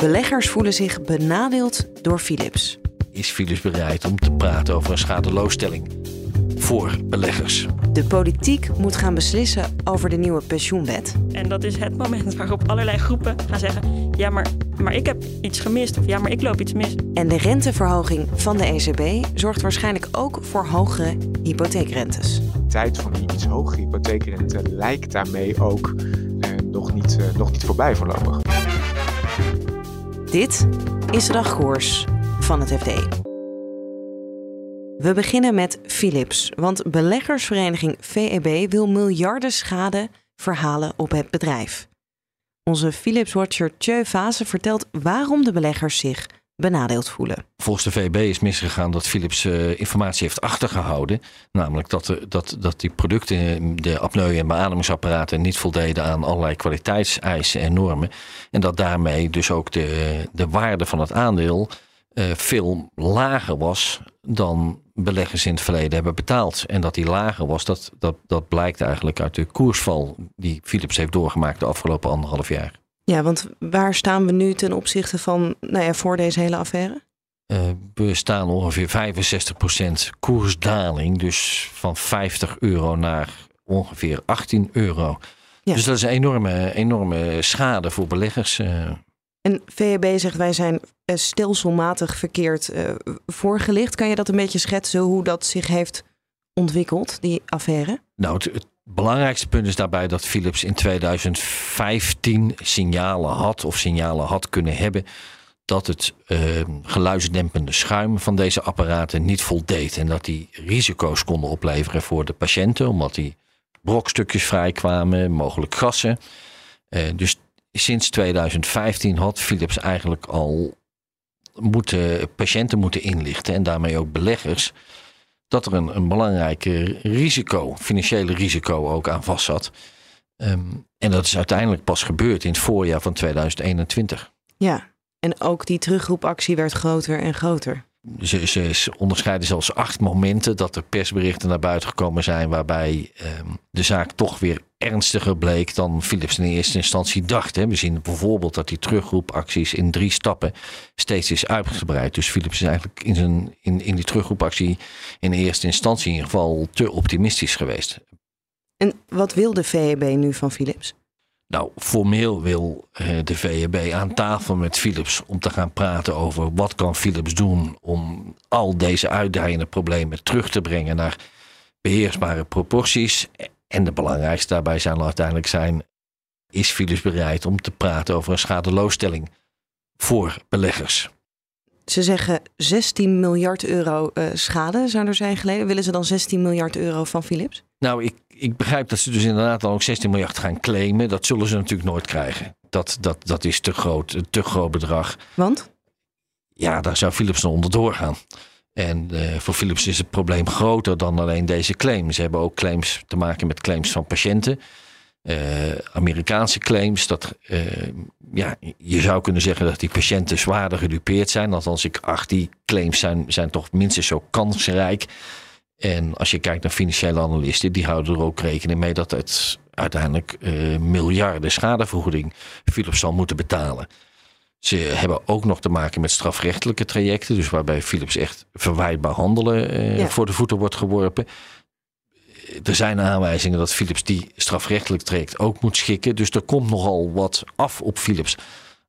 Beleggers voelen zich benadeeld door Philips. Is Philips bereid om te praten over een schadeloosstelling voor beleggers? De politiek moet gaan beslissen over de nieuwe pensioenwet. En dat is het moment waarop allerlei groepen gaan zeggen: ja, maar, maar ik heb iets gemist of ja, maar ik loop iets mis. En de renteverhoging van de ECB zorgt waarschijnlijk ook voor hogere hypotheekrentes. De tijd van die iets hogere hypotheekrente lijkt daarmee ook eh, nog, niet, eh, nog niet voorbij voorlopig. Dit is de dagkoers van het FD. We beginnen met Philips, want beleggersvereniging VEB wil miljarden schade verhalen op het bedrijf. Onze Philips-watcher Tjeu Vase vertelt waarom de beleggers zich benadeeld voelen. Volgens de VB is misgegaan dat Philips uh, informatie heeft achtergehouden. Namelijk dat, de, dat, dat die producten, de apneu- en beademingsapparaten, niet voldeden aan allerlei kwaliteitseisen en normen. En dat daarmee dus ook de, de waarde van het aandeel uh, veel lager was dan beleggers in het verleden hebben betaald. En dat die lager was, dat, dat, dat blijkt eigenlijk uit de koersval die Philips heeft doorgemaakt de afgelopen anderhalf jaar. Ja, want waar staan we nu ten opzichte van, nou ja, voor deze hele affaire? Uh, we staan ongeveer 65% koersdaling. Dus van 50 euro naar ongeveer 18 euro. Ja. Dus dat is een enorme, enorme schade voor beleggers. Uh. En VEB zegt wij zijn stelselmatig verkeerd uh, voorgelicht. Kan je dat een beetje schetsen hoe dat zich heeft ontwikkeld, die affaire? Nou, het belangrijkste punt is daarbij dat Philips in 2015 signalen had of signalen had kunnen hebben dat het uh, geluidsdempende schuim van deze apparaten niet voldeed. En dat die risico's konden opleveren voor de patiënten, omdat die brokstukjes vrijkwamen, mogelijk gassen. Uh, dus sinds 2015 had Philips eigenlijk al moeten, patiënten moeten inlichten en daarmee ook beleggers dat er een, een belangrijke risico, financiële risico ook aan vast zat. Um, en dat is uiteindelijk pas gebeurd in het voorjaar van 2021. Ja, en ook die terugroepactie werd groter en groter. Ze, onderscheiden zelfs acht momenten dat er persberichten naar buiten gekomen zijn waarbij um, de zaak toch weer ernstiger bleek dan Philips in eerste instantie dacht. Hè. We zien bijvoorbeeld dat die terugroepacties in drie stappen steeds is uitgebreid. Dus Philips is eigenlijk in, zijn, in, in die terugroepactie in eerste instantie in ieder geval te optimistisch geweest. En wat wil de VEB nu van Philips? Nou, formeel wil eh, de VEB aan tafel met Philips om te gaan praten over wat kan Philips doen om al deze uitdagende problemen terug te brengen naar beheersbare proporties. En de belangrijkste daarbij zal uiteindelijk zijn, is Philips bereid om te praten over een schadeloosstelling voor beleggers? Ze zeggen 16 miljard euro uh, schade zou er zijn geleden. Willen ze dan 16 miljard euro van Philips? Nou, ik, ik begrijp dat ze dus inderdaad dan ook 16 miljard gaan claimen. Dat zullen ze natuurlijk nooit krijgen. Dat, dat, dat is te groot, een te groot bedrag. Want? Ja, daar zou Philips dan onderdoor gaan. En uh, voor Philips is het probleem groter dan alleen deze claims. Ze hebben ook claims te maken met claims van patiënten. Uh, Amerikaanse claims. Dat, uh, ja, je zou kunnen zeggen dat die patiënten zwaarder gedupeerd zijn. Althans, ik acht die claims zijn, zijn toch minstens zo kansrijk. En als je kijkt naar financiële analisten, die houden er ook rekening mee dat het uiteindelijk uh, miljarden schadevergoeding Philips zal moeten betalen. Ze hebben ook nog te maken met strafrechtelijke trajecten, dus waarbij Philips echt verwijtbaar handelen uh, ja. voor de voeten wordt geworpen. Er zijn aanwijzingen dat Philips die strafrechtelijk traject ook moet schikken. Dus er komt nogal wat af op Philips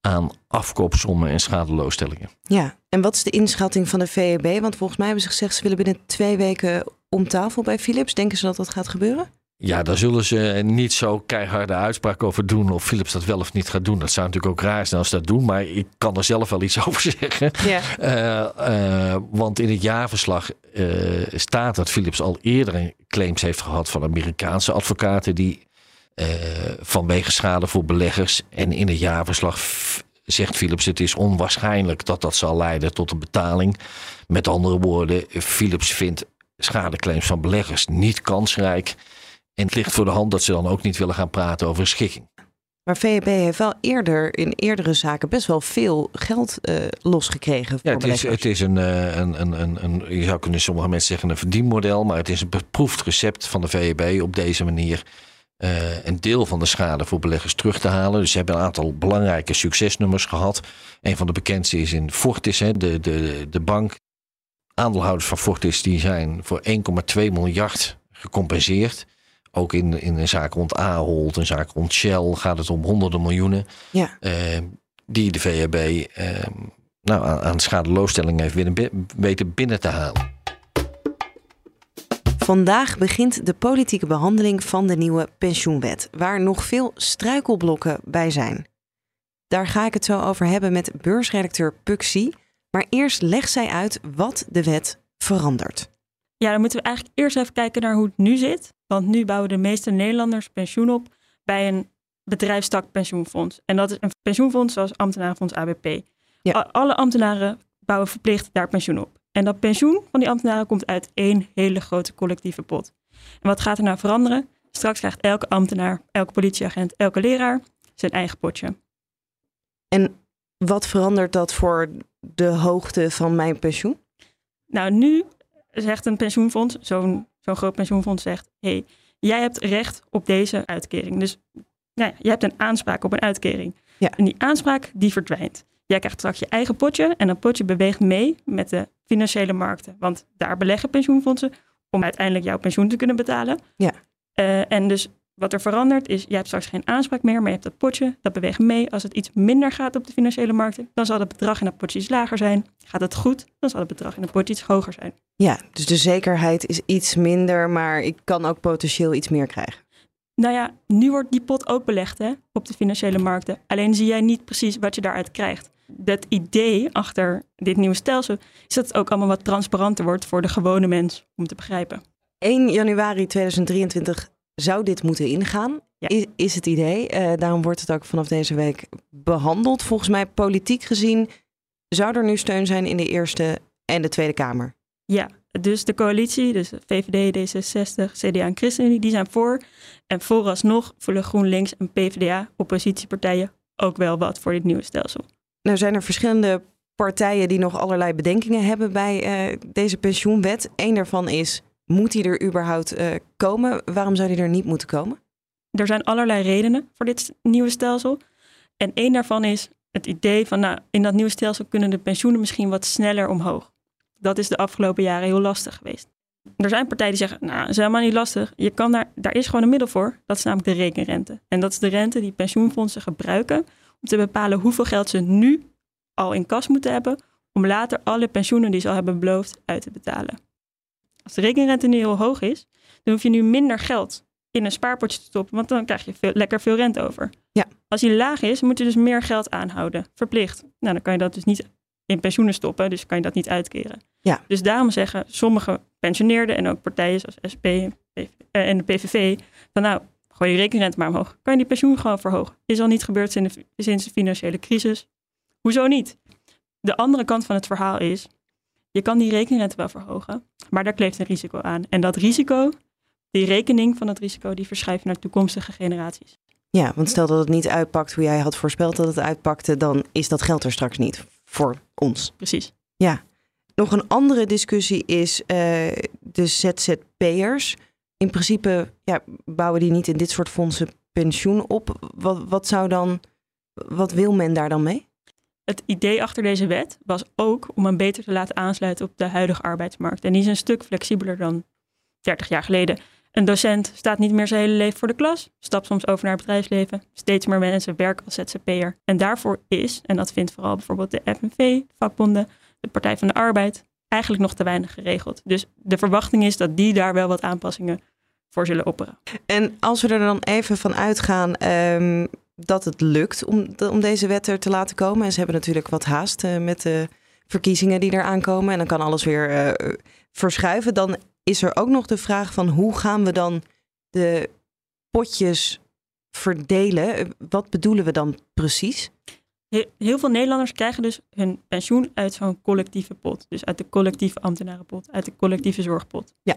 aan afkoopsommen en schadeloosstellingen. Ja, en wat is de inschatting van de VEB? Want volgens mij hebben ze gezegd ze willen binnen twee weken om tafel bij Philips. Denken ze dat dat gaat gebeuren? Ja, daar zullen ze niet zo keiharde uitspraak over doen of Philips dat wel of niet gaat doen. Dat zou natuurlijk ook raar zijn als ze dat doen, maar ik kan er zelf wel iets over zeggen. Ja. Uh, uh, want in het jaarverslag uh, staat dat Philips al eerder claims heeft gehad van Amerikaanse advocaten die vanwege schade voor beleggers. En in het jaarverslag zegt Philips: het is onwaarschijnlijk dat dat zal leiden tot een betaling. Met andere woorden, Philips vindt schadeclaims van beleggers niet kansrijk. En het ligt voor de hand dat ze dan ook niet willen gaan praten over schikking. Maar VEB heeft wel eerder in eerdere zaken best wel veel geld uh, losgekregen. Voor ja, het is, het is een, een, een, een, een, je zou kunnen sommige mensen zeggen een verdienmodel, maar het is een beproefd recept van de VEB op deze manier uh, een deel van de schade voor beleggers terug te halen. Dus ze hebben een aantal belangrijke succesnummers gehad. Een van de bekendste is in Fortis, hè, de, de, de bank. Aandeelhouders van Fortis die zijn voor 1,2 miljard gecompenseerd. Ook in, in een zaak rond Ahold, een zaak rond Shell gaat het om honderden miljoenen. Ja. Uh, die de VHB uh, nou, aan, aan schadeloosstelling heeft weten binnen te halen. Vandaag begint de politieke behandeling van de nieuwe pensioenwet, waar nog veel struikelblokken bij zijn. Daar ga ik het zo over hebben met beursredacteur Puxi. Maar eerst legt zij uit wat de wet verandert. Ja, dan moeten we eigenlijk eerst even kijken naar hoe het nu zit. Want nu bouwen de meeste Nederlanders pensioen op bij een bedrijfstak pensioenfonds. En dat is een pensioenfonds zoals ambtenarenfonds ABP. Ja. Alle ambtenaren bouwen verplicht daar pensioen op. En dat pensioen van die ambtenaren komt uit één hele grote collectieve pot. En wat gaat er nou veranderen? Straks krijgt elke ambtenaar, elke politieagent, elke leraar zijn eigen potje. En wat verandert dat voor de hoogte van mijn pensioen? Nou, nu zegt een pensioenfonds, zo'n zo'n groot pensioenfonds zegt: hé, hey, jij hebt recht op deze uitkering. Dus nou ja, je hebt een aanspraak op een uitkering. Ja. En die aanspraak die verdwijnt. Jij krijgt straks je eigen potje en dat potje beweegt mee met de financiële markten. Want daar beleggen pensioenfondsen om uiteindelijk jouw pensioen te kunnen betalen. Ja. Uh, en dus wat er verandert is, je hebt straks geen aanspraak meer, maar je hebt dat potje, dat beweegt mee. Als het iets minder gaat op de financiële markten, dan zal het bedrag in dat potje iets lager zijn. Gaat het goed, dan zal het bedrag in het potje iets hoger zijn. Ja, dus de zekerheid is iets minder, maar ik kan ook potentieel iets meer krijgen. Nou ja, nu wordt die pot ook belegd hè, op de financiële markten. Alleen zie jij niet precies wat je daaruit krijgt het idee achter dit nieuwe stelsel is dat het ook allemaal wat transparanter wordt voor de gewone mens om te begrijpen. 1 januari 2023 zou dit moeten ingaan, is, is, het idee. Uh, daarom wordt het ook vanaf deze week behandeld. Volgens mij politiek gezien zou er nu steun zijn in de Eerste en de Tweede Kamer. Ja, dus de coalitie, dus VVD, D66, CDA en ChristenUnie, die zijn voor. En vooralsnog voelen GroenLinks en PvdA, oppositiepartijen, ook wel wat voor dit nieuwe stelsel. Nou zijn er verschillende partijen die nog allerlei bedenkingen hebben bij uh, deze pensioenwet. Eén daarvan is, moet die er überhaupt uh, komen? Waarom zou die er niet moeten komen? Er zijn allerlei redenen voor dit nieuwe stelsel. En één daarvan is het idee van, nou, in dat nieuwe stelsel kunnen de pensioenen misschien wat sneller omhoog. Dat is de afgelopen jaren heel lastig geweest. Er zijn partijen die zeggen, nou, dat is helemaal niet lastig. Je kan daar, daar is gewoon een middel voor. Dat is namelijk de rekenrente. En dat is de rente die pensioenfondsen gebruiken om te bepalen hoeveel geld ze nu al in kas moeten hebben om later alle pensioenen die ze al hebben beloofd uit te betalen. Als de rekenrente nu heel hoog is, dan hoef je nu minder geld in een spaarpotje te stoppen, want dan krijg je veel, lekker veel rente over. Ja. Als die laag is, moet je dus meer geld aanhouden, verplicht. Nou, dan kan je dat dus niet in pensioenen stoppen, dus kan je dat niet uitkeren. Ja. Dus daarom zeggen sommige pensioneerden en ook partijen zoals SP en de PVV van nou, Gooi je rekenrente maar omhoog. Kan je die pensioen gewoon verhogen? Is al niet gebeurd sinds de, sinds de financiële crisis. Hoezo niet? De andere kant van het verhaal is, je kan die rekenrente wel verhogen, maar daar kleeft een risico aan. En dat risico, die rekening van dat risico, die verschuift naar toekomstige generaties. Ja, want stel dat het niet uitpakt hoe jij had voorspeld dat het uitpakte, dan is dat geld er straks niet voor ons. Precies. Ja. Nog een andere discussie is uh, de ZZP'ers in principe ja, bouwen die niet in dit soort fondsen pensioen op. Wat, wat zou dan, wat wil men daar dan mee? Het idee achter deze wet was ook om hem beter te laten aansluiten op de huidige arbeidsmarkt. En die is een stuk flexibeler dan 30 jaar geleden. Een docent staat niet meer zijn hele leven voor de klas, stapt soms over naar het bedrijfsleven. Steeds meer mensen werken als ZZP'er. En daarvoor is, en dat vindt vooral bijvoorbeeld de FNV, vakbonden, de Partij van de Arbeid, eigenlijk nog te weinig geregeld. Dus de verwachting is dat die daar wel wat aanpassingen voor zullen opperen. En als we er dan even van uitgaan um, dat het lukt om, om deze wet er te laten komen. En ze hebben natuurlijk wat haast uh, met de verkiezingen die eraan komen. En dan kan alles weer uh, verschuiven. Dan is er ook nog de vraag van hoe gaan we dan de potjes verdelen. Wat bedoelen we dan precies? Heel veel Nederlanders krijgen dus hun pensioen uit zo'n collectieve pot. Dus uit de collectieve ambtenarenpot, uit de collectieve zorgpot. Ja.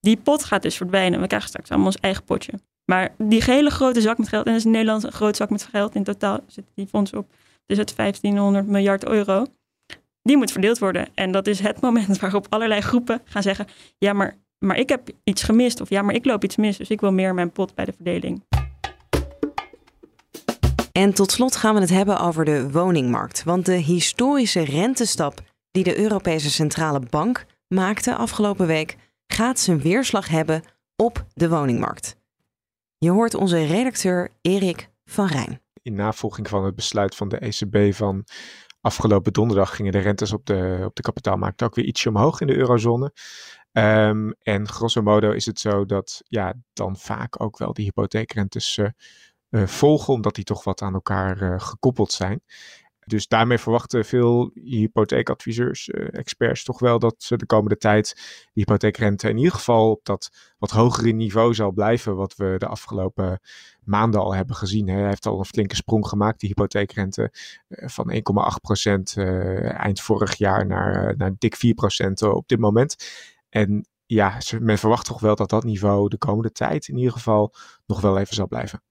Die pot gaat dus verdwijnen. We krijgen straks allemaal ons eigen potje. Maar die hele grote zak met geld, en dat is in Nederland een grote zak met geld, in totaal zitten die fondsen op, dus het 1500 miljard euro, die moet verdeeld worden. En dat is het moment waarop allerlei groepen gaan zeggen, ja, maar, maar ik heb iets gemist, of ja, maar ik loop iets mis, dus ik wil meer mijn pot bij de verdeling. En tot slot gaan we het hebben over de woningmarkt. Want de historische rentestap die de Europese Centrale Bank maakte afgelopen week gaat zijn weerslag hebben op de woningmarkt. Je hoort onze redacteur Erik van Rijn. In navolging van het besluit van de ECB van afgelopen donderdag gingen de rentes op de, op de kapitaalmarkt ook weer ietsje omhoog in de eurozone. Um, en grosso modo is het zo dat ja, dan vaak ook wel die hypotheekrentes uh, uh, volgen, omdat die toch wat aan elkaar uh, gekoppeld zijn. Dus daarmee verwachten veel hypotheekadviseurs, uh, experts toch wel dat ze de komende tijd de hypotheekrente in ieder geval op dat wat hogere niveau zal blijven, wat we de afgelopen maanden al hebben gezien. Hij heeft al een flinke sprong gemaakt, die hypotheekrente, uh, van 1,8% uh, eind vorig jaar naar, naar dik 4% op dit moment. En ja, men verwacht toch wel dat dat niveau de komende tijd in ieder geval nog wel even zal blijven.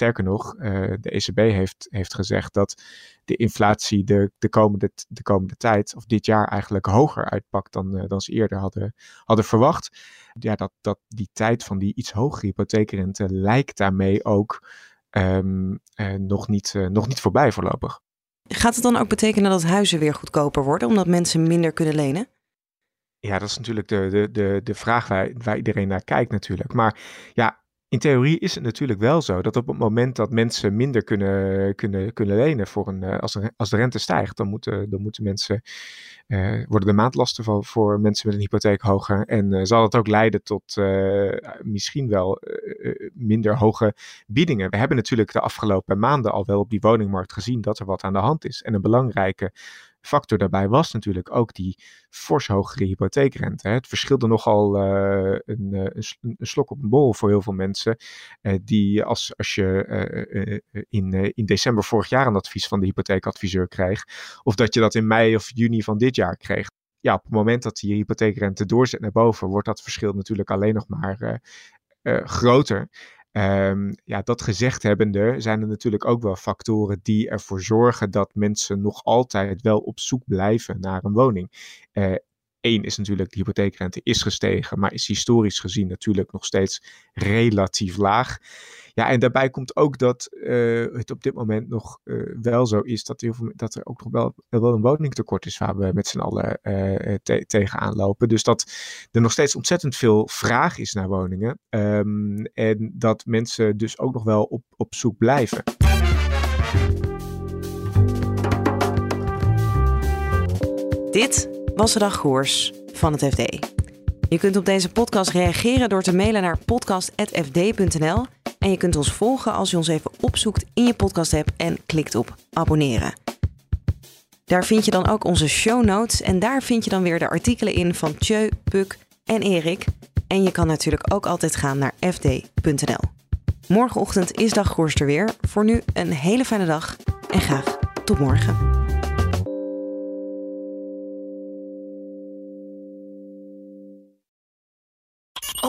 Sterker nog, uh, de ECB heeft, heeft gezegd dat de inflatie de, de, komende, de komende tijd, of dit jaar eigenlijk hoger uitpakt dan, uh, dan ze eerder hadden, hadden verwacht. Ja, dat, dat die tijd van die iets hogere hypotheekrente lijkt daarmee ook um, uh, nog, niet, nog niet voorbij voorlopig. Gaat het dan ook betekenen dat huizen weer goedkoper worden, omdat mensen minder kunnen lenen? Ja, dat is natuurlijk de, de, de, de vraag waar, waar iedereen naar kijkt natuurlijk. Maar ja, in theorie is het natuurlijk wel zo dat op het moment dat mensen minder kunnen, kunnen, kunnen lenen voor een, als, de, als de rente stijgt, dan moeten, dan moeten mensen, uh, worden de maandlasten voor, voor mensen met een hypotheek hoger. En uh, zal het ook leiden tot misschien wel minder hoge biedingen. We hebben natuurlijk de afgelopen maanden al wel op die woningmarkt gezien dat er wat aan de hand is. En een belangrijke factor daarbij was natuurlijk ook die fors hogere hypotheekrente. Het verschilde nogal uh, een, een, slok op een bol voor heel veel mensen. Uh, die als, als je in, in december vorig jaar een advies van de hypotheekadviseur kreeg, of dat je dat in mei of juni van dit jaar kreeg. Ja, op het moment dat die hypotheekrente doorzet naar boven, wordt dat verschil natuurlijk alleen nog maar groter. Um, ja, dat gezegd hebbende zijn er natuurlijk ook wel factoren die ervoor zorgen dat mensen nog altijd wel op zoek blijven naar een woning. Uh, Eén is natuurlijk, de hypotheekrente is gestegen, maar is historisch gezien natuurlijk nog steeds relatief laag. Ja, en daarbij komt ook dat uh, het op dit moment nog uh, wel zo is dat, veel, dat er ook nog wel, een woningtekort is waar we met z'n allen uh, te tegenaan lopen. Dus dat er nog steeds ontzettend veel vraag is naar woningen. Um, en dat mensen dus ook nog wel op, op zoek blijven. Dit was de dagkoers van het FD. Je kunt op deze podcast reageren door te mailen naar podcast.fd.nl. En je kunt ons volgen als je ons even opzoekt in je podcast-app en klikt op abonneren. Daar vind je dan ook onze show notes en daar vind je dan weer de artikelen in van Tjeu, Puk en Erik. En je kan natuurlijk ook altijd gaan naar fd.nl. Morgenochtend is dagkoers er weer. Voor nu een hele fijne dag en graag tot morgen.